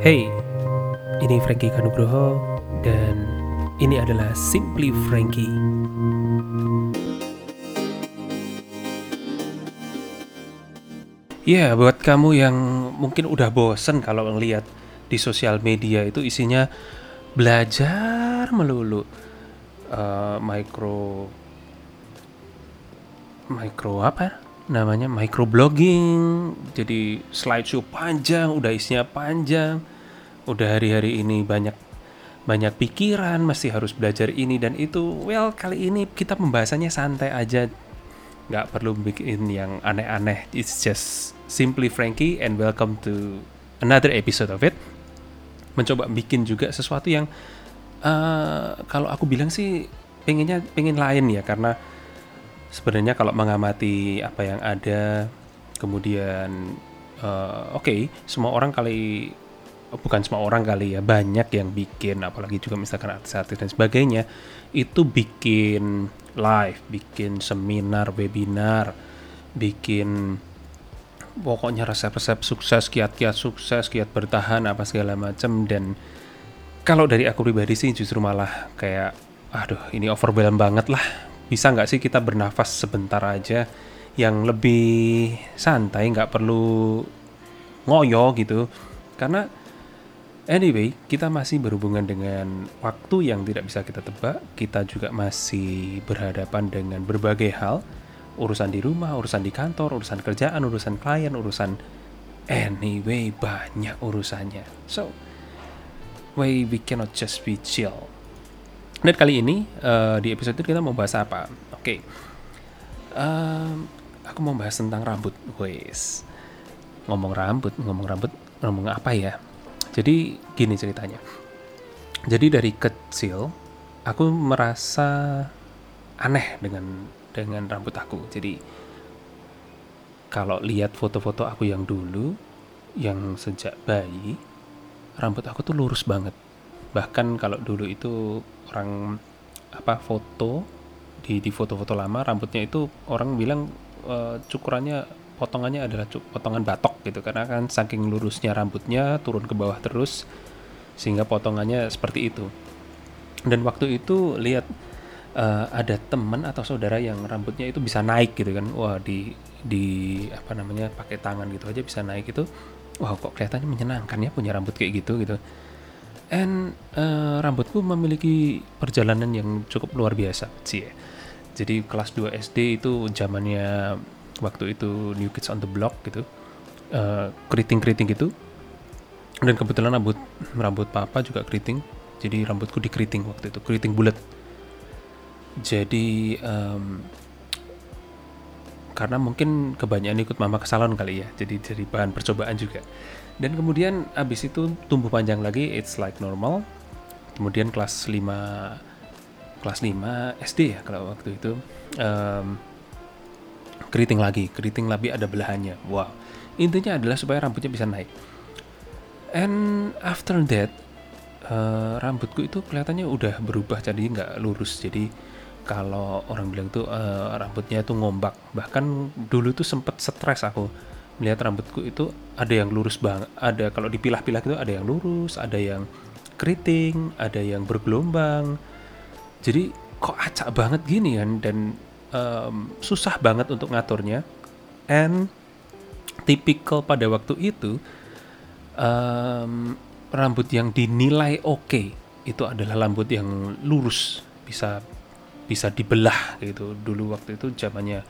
Hey, ini Frankie Kanugroho dan ini adalah Simply Frankie. Ya, buat kamu yang mungkin udah bosen kalau ngelihat di sosial media itu isinya belajar melulu uh, micro micro apa? Namanya microblogging. Jadi slideshow panjang udah isinya panjang udah hari-hari ini banyak banyak pikiran masih harus belajar ini dan itu. Well kali ini kita pembahasannya santai aja. Nggak perlu bikin yang aneh-aneh. It's just simply Frankie and welcome to another episode of it. Mencoba bikin juga sesuatu yang uh, kalau aku bilang sih pengennya pengen lain ya. Karena sebenarnya kalau mengamati apa yang ada kemudian uh, oke okay, semua orang kali bukan semua orang kali ya banyak yang bikin apalagi juga misalkan artis-artis dan sebagainya itu bikin live bikin seminar webinar bikin pokoknya resep-resep sukses kiat-kiat sukses kiat bertahan apa segala macam dan kalau dari aku pribadi sih justru malah kayak aduh ini overwhelm banget lah. Bisa nggak sih kita bernafas sebentar aja yang lebih santai nggak perlu ngoyo gitu. Karena anyway kita masih berhubungan dengan waktu yang tidak bisa kita tebak kita juga masih berhadapan dengan berbagai hal urusan di rumah urusan di kantor urusan kerjaan urusan klien urusan anyway banyak urusannya so way we cannot just be chill dan kali ini uh, di episode ini kita mau bahas apa? Oke, okay. um, aku mau bahas tentang rambut, guys. Ngomong rambut, ngomong rambut, ngomong apa ya? Jadi gini ceritanya. Jadi dari kecil aku merasa aneh dengan dengan rambut aku. Jadi kalau lihat foto-foto aku yang dulu, yang sejak bayi, rambut aku tuh lurus banget. Bahkan kalau dulu itu orang apa foto di di foto-foto lama rambutnya itu orang bilang uh, cukurannya potongannya adalah potongan batok gitu. Karena kan saking lurusnya rambutnya turun ke bawah terus sehingga potongannya seperti itu. Dan waktu itu lihat uh, ada teman atau saudara yang rambutnya itu bisa naik gitu kan. Wah di di apa namanya pakai tangan gitu aja bisa naik itu. Wah kok kelihatannya menyenangkan ya punya rambut kayak gitu gitu. And uh, rambutku memiliki perjalanan yang cukup luar biasa sih. Ya. jadi kelas 2 SD itu zamannya waktu itu New Kids on the Block gitu uh, keriting-keriting gitu. Dan kebetulan rambut rambut papa juga keriting jadi rambutku dikeriting waktu itu keriting bulat. Jadi um, karena mungkin kebanyakan ikut mama ke salon kali ya jadi jadi bahan percobaan juga. Dan kemudian abis itu tumbuh panjang lagi it's like normal. Kemudian kelas 5 kelas 5 SD ya kalau waktu itu. Um, keriting lagi keriting lagi ada belahannya. Wow intinya adalah supaya rambutnya bisa naik. And after that uh, rambutku itu kelihatannya udah berubah jadi nggak lurus. Jadi kalau orang bilang tuh uh, rambutnya itu ngombak. Bahkan dulu tuh sempet stres aku melihat rambutku itu ada yang lurus banget ada kalau dipilah-pilah itu ada yang lurus ada yang keriting ada yang bergelombang. Jadi kok acak banget gini kan? Dan um, susah banget untuk ngaturnya. And tipikal pada waktu itu um, rambut yang dinilai oke okay, itu adalah rambut yang lurus bisa bisa dibelah gitu. Dulu waktu itu zamannya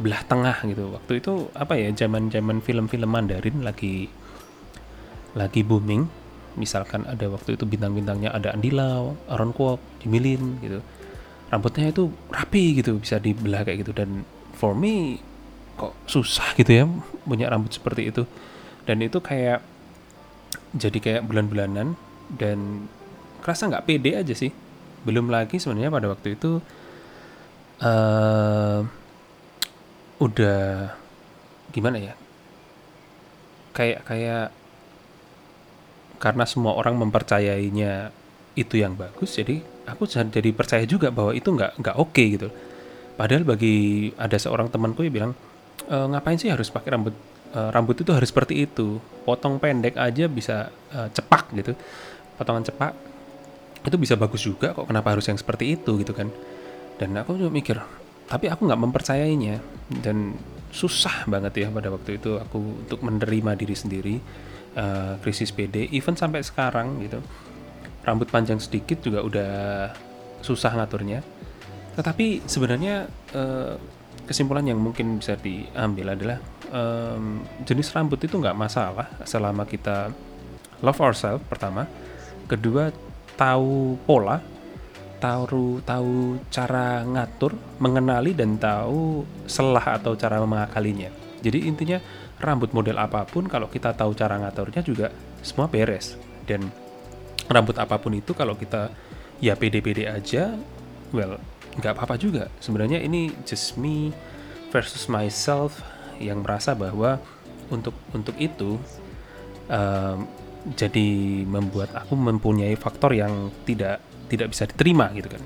belah tengah gitu. Waktu itu apa ya zaman zaman film-film Mandarin lagi lagi booming. Misalkan ada waktu itu bintang-bintangnya ada Andi Lau, Aaron Kwok, Jimilin gitu rambutnya itu rapi gitu bisa dibelah kayak gitu. Dan for me kok susah gitu ya punya rambut seperti itu. Dan itu kayak jadi kayak bulan-bulanan dan kerasa nggak pede aja sih. Belum lagi sebenarnya pada waktu itu uh, udah gimana ya? Kayak kayak karena semua orang mempercayainya itu yang bagus jadi aku jadi percaya juga bahwa itu nggak nggak oke okay, gitu. Padahal bagi ada seorang temanku yang bilang e, ngapain sih harus pakai rambut uh, rambut itu harus seperti itu? Potong pendek aja bisa uh, cepak gitu. Potongan cepak itu bisa bagus juga kok kenapa harus yang seperti itu? gitu kan. Dan aku juga mikir tapi aku nggak mempercayainya. Dan susah banget ya pada waktu itu aku untuk menerima diri sendiri uh, krisis PD even sampai sekarang gitu rambut panjang sedikit juga udah susah ngaturnya tetapi sebenarnya uh, kesimpulan yang mungkin bisa diambil adalah jenis rambut itu nggak masalah selama kita love ourselves pertama kedua tahu pola tahu tahu cara ngatur, mengenali dan tahu selah atau cara mengakalinya. Jadi intinya rambut model apa pun kalau kita tahu cara ngaturnya juga semua beres. Dan rambut apa pun itu kalau kita ya pede-pede aja, well nggak apa-apa juga. Sebenarnya ini just me versus myself yang merasa bahwa untuk untuk itu um, jadi membuat aku mempunyai faktor yang tidak tidak bisa diterima gitu kan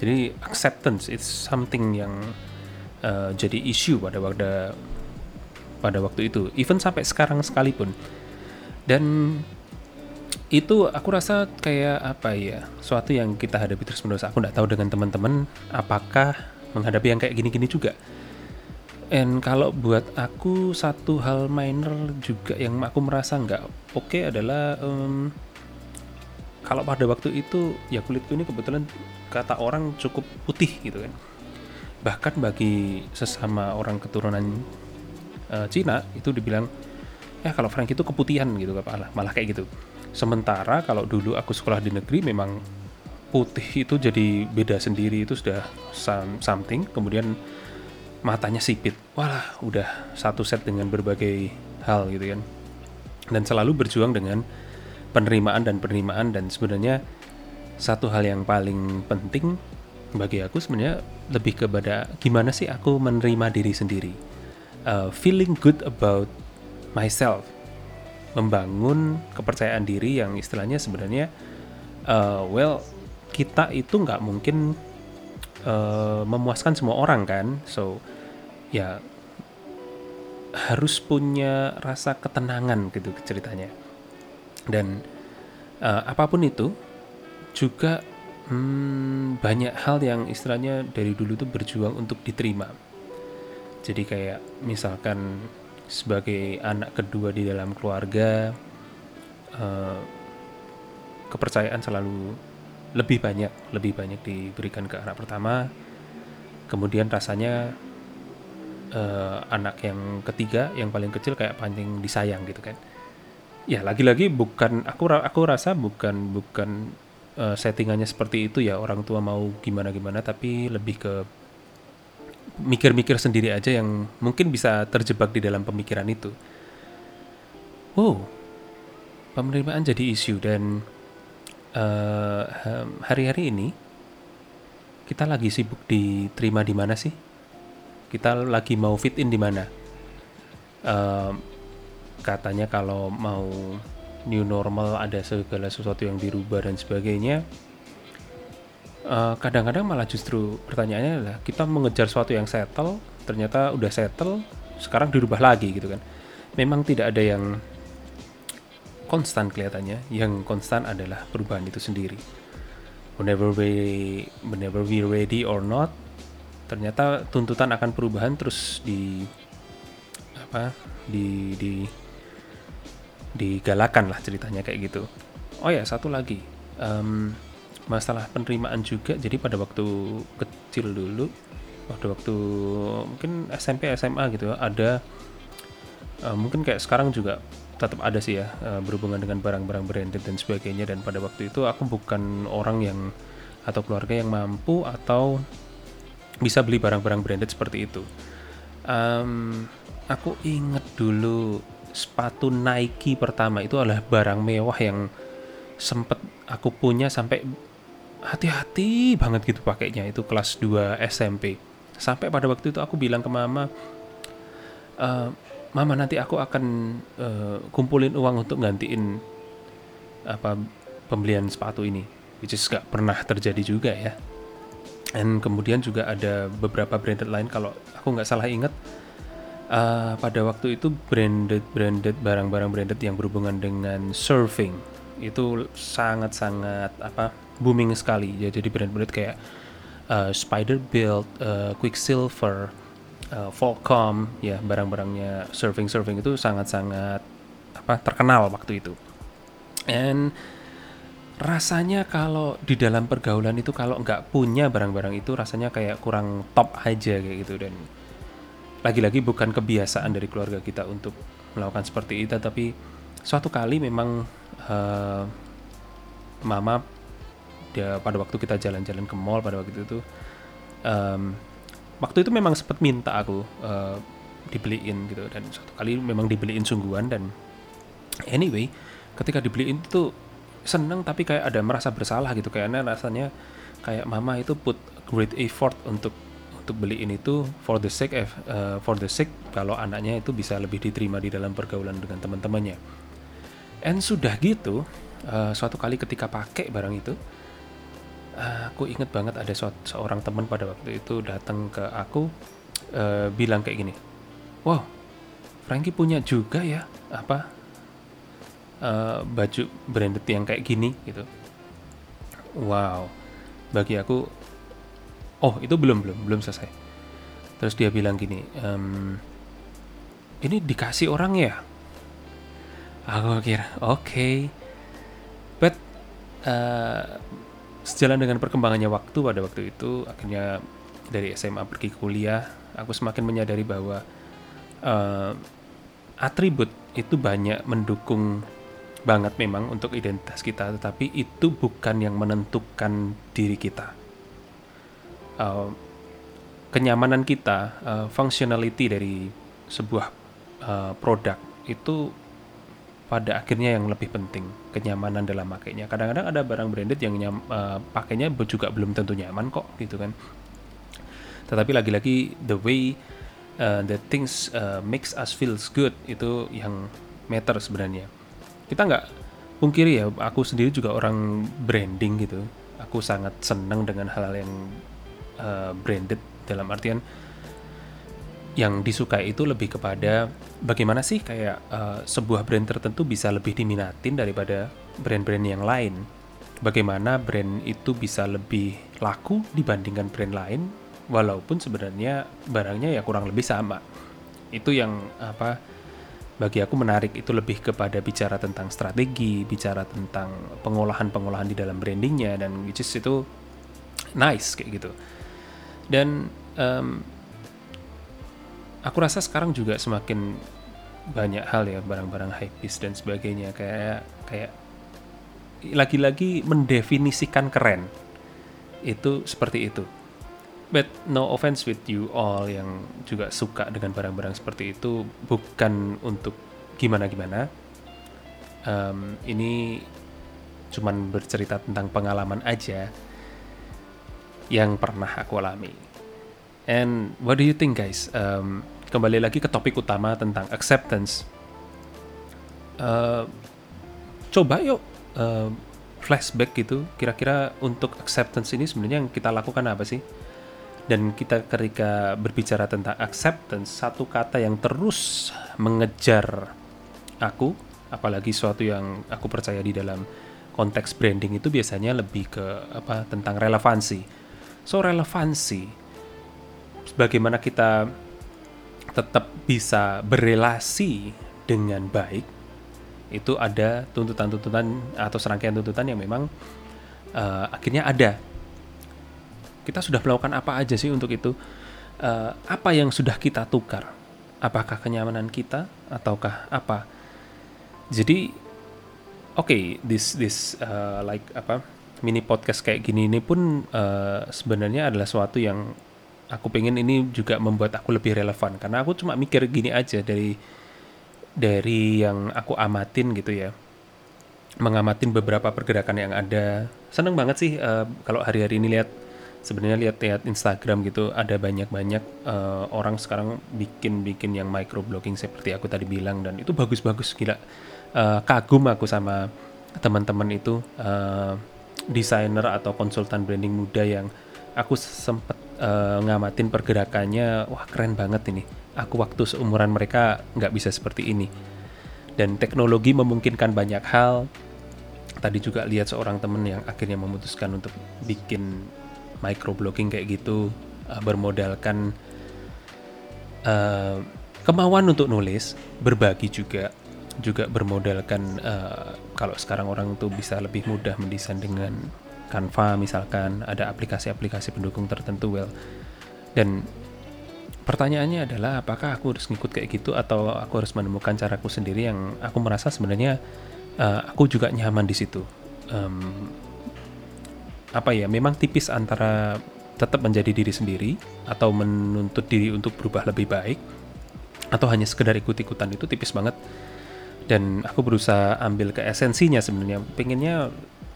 jadi acceptance it's something yang uh, jadi isu pada waktu pada waktu itu even sampai sekarang sekalipun dan itu aku rasa kayak apa ya suatu yang kita hadapi terus menerus aku nggak tahu dengan teman-teman apakah menghadapi yang kayak gini-gini juga. And kalau buat aku satu hal minor juga yang aku merasa nggak oke okay adalah um, kalau pada waktu itu ya kulitku ini kebetulan kata orang cukup putih gitu kan. Bahkan bagi sesama orang keturunan uh, Cina itu dibilang ya kalau Frank itu keputihan gitu malah malah kayak gitu sementara kalau dulu aku sekolah di negeri memang putih itu jadi beda sendiri itu sudah something. Kemudian matanya sipit. Walah udah satu set dengan berbagai hal gitu kan. Dan selalu berjuang dengan penerimaan dan penerimaan dan sebenarnya satu hal yang paling penting bagi aku sebenarnya lebih kepada gimana sih aku menerima diri sendiri. Uh, feeling good about myself membangun kepercayaan diri yang istilahnya sebenarnya uh, well kita itu nggak mungkin uh, memuaskan semua orang kan? So ya harus punya rasa ketenangan gitu ceritanya. Dan uh, apa pun itu juga hmm, banyak hal yang istilahnya dari dulu tuh berjuang untuk diterima. Jadi kayak misalkan sebagai anak kedua di dalam keluarga uh, kepercayaan selalu lebih banyak lebih banyak diberikan ke anak pertama. Kemudian rasanya uh, anak yang ketiga yang paling kecil kayak paling disayang gitu kan. Ya lagi-lagi bukan aku aku rasa bukan bukan uh, settingannya seperti itu ya. Orang tua mau gimana gimana tapi lebih ke mikir-mikir sendiri aja yang mungkin bisa terjebak di dalam pemikiran itu. Wow, penerimaan jadi isu dan eh, hari-hari ini kita lagi sibuk diterima di mana sih? Kita lagi mau fit in di mana? Uh, katanya kalau mau new normal ada segala sesuatu yang dirubah dan sebagainya eh, kadang-kadang malah justru pertanyaannya adalah kita mengejar sesuatu yang settle ternyata udah settle sekarang dirubah lagi gitu kan. Memang tidak ada yang konstan kelihatannya yang konstan adalah perubahan itu sendiri. Whenever we whenever we ready or not ternyata tuntutan akan perubahan terus di apa di di digalakan lah ceritanya kayak gitu. Oh ya satu lagi. Um, masalah penerimaan juga. Jadi pada waktu kecil dulu waktu waktu mungkin SMP SMA gitu ada uh, mungkin kayak sekarang juga tetap ada sih ya uh, berhubungan dengan barang-barang branded dan sebagainya. Dan pada waktu itu aku bukan orang yang atau keluarga yang mampu atau bisa beli barang-barang branded seperti itu. Um, aku inget dulu sepatu Nike pertama itu adalah barang mewah yang sempet aku punya sampai hati-hati banget gitu pakainya itu kelas 2 SMP sampai pada waktu itu aku bilang ke mama e, mama nanti aku akan uh, kumpulin uang untuk gantiin apa pembelian sepatu ini. Which is gak pernah terjadi juga ya. Dan kemudian juga ada beberapa branded lain kalau aku nggak salah ingat uh, pada waktu itu branded branded barang-barang branded yang berhubungan dengan surfing itu sangat-sangat apa booming sekali. Ya jadi brand-brand kayak uh, Spider Build, uh, Quicksilver, uh, Volcom ya barang-barangnya surfing surfing itu sangat-sangat apa terkenal waktu itu. And rasanya kalau di dalam pergaulan itu kalau nggak punya barang-barang itu rasanya kayak kurang top aja kayak gitu. Dan lagi-lagi bukan kebiasaan dari keluarga kita untuk melakukan seperti itu tapi suatu kali memang uh, mama dia pada waktu kita jalan-jalan ke mall pada waktu itu um, waktu itu memang sempat minta aku uh, dibeliin gitu dan suatu kali memang dibeliin sungguhan dan anyway ketika dibeliin itu seneng tapi kayak ada merasa bersalah gitu kayaknya rasanya kayak mama itu put great effort untuk untuk beliin itu for the sake uh, for the sake kalau anaknya itu bisa lebih diterima di dalam pergaulan dengan teman-temannya. And sudah gitu, uh, suatu kali ketika pakai barang itu, aku inget banget ada seorang teman pada waktu itu datang ke aku uh, bilang kayak gini, wow, Frankie punya juga ya apa uh, baju branded yang kayak gini gitu. Wow, bagi aku oh itu belum belum belum selesai terus dia bilang gini ehm, ini dikasih orang ya aku kira oke okay. but uh, sejalan dengan perkembangannya waktu pada waktu itu akhirnya dari SMA pergi kuliah aku semakin menyadari bahwa uh, atribut itu banyak mendukung banget memang untuk identitas kita tetapi itu bukan yang menentukan diri kita. Uh, kenyamanan kita, uh, functionality dari sebuah uh, produk itu pada akhirnya yang lebih penting kenyamanan dalam pakainya. Kadang-kadang ada barang branded yang nyam, uh, pakainya juga belum tentu nyaman kok gitu kan. Tetapi lagi-lagi the way uh, the things uh, makes us feels good itu yang matter sebenarnya. Kita nggak pungkiri ya, aku sendiri juga orang branding gitu. Aku sangat senang dengan hal-hal yang uh, branded dalam artian yang disukai itu lebih kepada bagaimana sih kayak uh, sebuah brand tertentu bisa lebih diminatin daripada brand-brand yang lain. Bagaimana brand itu bisa lebih laku dibandingkan brand lain walaupun sebenarnya barangnya ya kurang lebih sama. Itu yang apa bagi aku menarik itu lebih kepada bicara tentang strategi, bicara tentang pengolahan-pengolahan di dalam brandingnya dan which is itu nice kayak gitu dan um, aku rasa sekarang juga semakin banyak hal ya barang-barang piece dan sebagainya. Kayak kayak lagi-lagi mendefinisikan keren. Itu seperti itu. But no offense with you all yang juga suka dengan barang-barang seperti itu. Bukan untuk gimana-gimana. Um, ini cuman bercerita tentang pengalaman aja yang pernah aku alami. And what do you think guys? Um, kembali lagi ke topik utama tentang acceptance. Uh, coba yuk uh, flashback gitu. Kira-kira untuk acceptance ini sebenarnya yang kita lakukan apa sih? Dan kita ketika berbicara tentang acceptance, satu kata yang terus mengejar aku, apalagi suatu yang aku percaya di dalam konteks branding itu biasanya lebih ke apa tentang relevansi So relevansi bagaimana kita tetap bisa berelasi dengan baik itu ada tuntutan-tuntutan atau serangkaian tuntutan yang memang uh, akhirnya ada. Kita sudah melakukan apa aja sih untuk itu? Uh, apa yang sudah kita tukar? Apakah kenyamanan kita ataukah apa? Jadi oke, okay, this this uh, like apa? mini podcast kayak gini ini pun uh, sebenarnya adalah suatu yang aku pengen ini juga membuat aku lebih relevan. Karena aku cuma mikir gini aja dari dari yang aku amatin gitu ya. Mengamatin beberapa pergerakan yang ada. Seneng banget sih uh, kalau hari-hari ini lihat sebenarnya lihat-lihat Instagram gitu ada banyak-banyak uh, orang sekarang bikin-bikin yang microblogging seperti aku tadi bilang. Dan itu bagus-bagus gila. Uh, kagum aku sama teman-teman itu uh, desainer atau konsultan branding muda yang aku sempet uh, ngamatin pergerakannya wah keren banget ini. Aku waktu seumuran mereka nggak bisa seperti ini. Dan teknologi memungkinkan banyak hal. Tadi juga lihat seorang temen yang akhirnya memutuskan untuk bikin microblogging kayak gitu uh, bermodalkan uh, kemauan untuk nulis berbagi juga juga bermodalkan uh, kalau sekarang orang tuh bisa lebih mudah mendesain dengan Canva misalkan ada aplikasi-aplikasi pendukung tertentu well dan pertanyaannya adalah apakah aku harus ngikut kayak gitu atau aku harus menemukan caraku sendiri yang aku merasa sebenarnya uh, aku juga nyaman di situ. Um, apa ya? Memang tipis antara tetap menjadi diri sendiri atau menuntut diri untuk berubah lebih baik atau hanya sekedar ikut-ikutan itu tipis banget dan aku berusaha ambil ke esensinya sebenarnya pengennya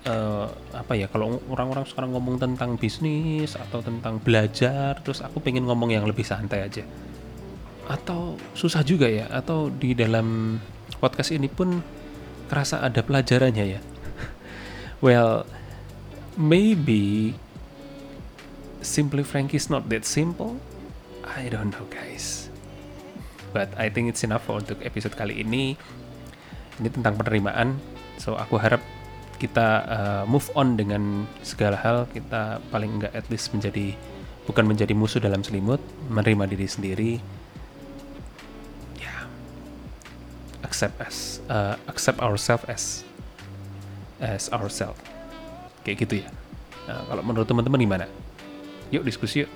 uh, apa ya kalau orang-orang sekarang ngomong tentang bisnis atau tentang belajar terus aku pengen ngomong yang lebih santai aja. Atau susah juga ya atau di dalam podcast ini pun kerasa ada pelajarannya ya. Well maybe simply Frankie is not that simple. I don't know guys. But I think it's enough untuk episode kali ini. Ini tentang penerimaan so aku harap kita uh, move on dengan segala hal kita paling enggak at least menjadi bukan menjadi musuh dalam selimut menerima diri sendiri. Ya. Yeah. accept as uh, accept ourselves as as ourselves kayak gitu ya. Nah, kalau menurut teman-teman gimana? Yuk diskusi yuk.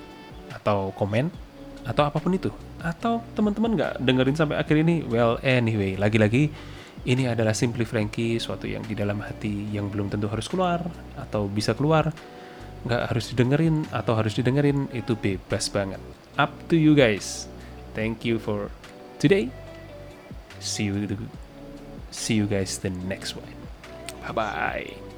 Atau komen atau apa pun itu. Atau teman-teman nggak dengerin sampai akhir ini? Well anyway lagi-lagi ini adalah Simply Frankie, suatu yang di dalam hati yang belum tentu harus keluar atau bisa keluar, nggak harus didengerin atau harus didengerin itu bebas banget. Up to you guys. Thank you for today. See you, see you guys the next one. Bye bye.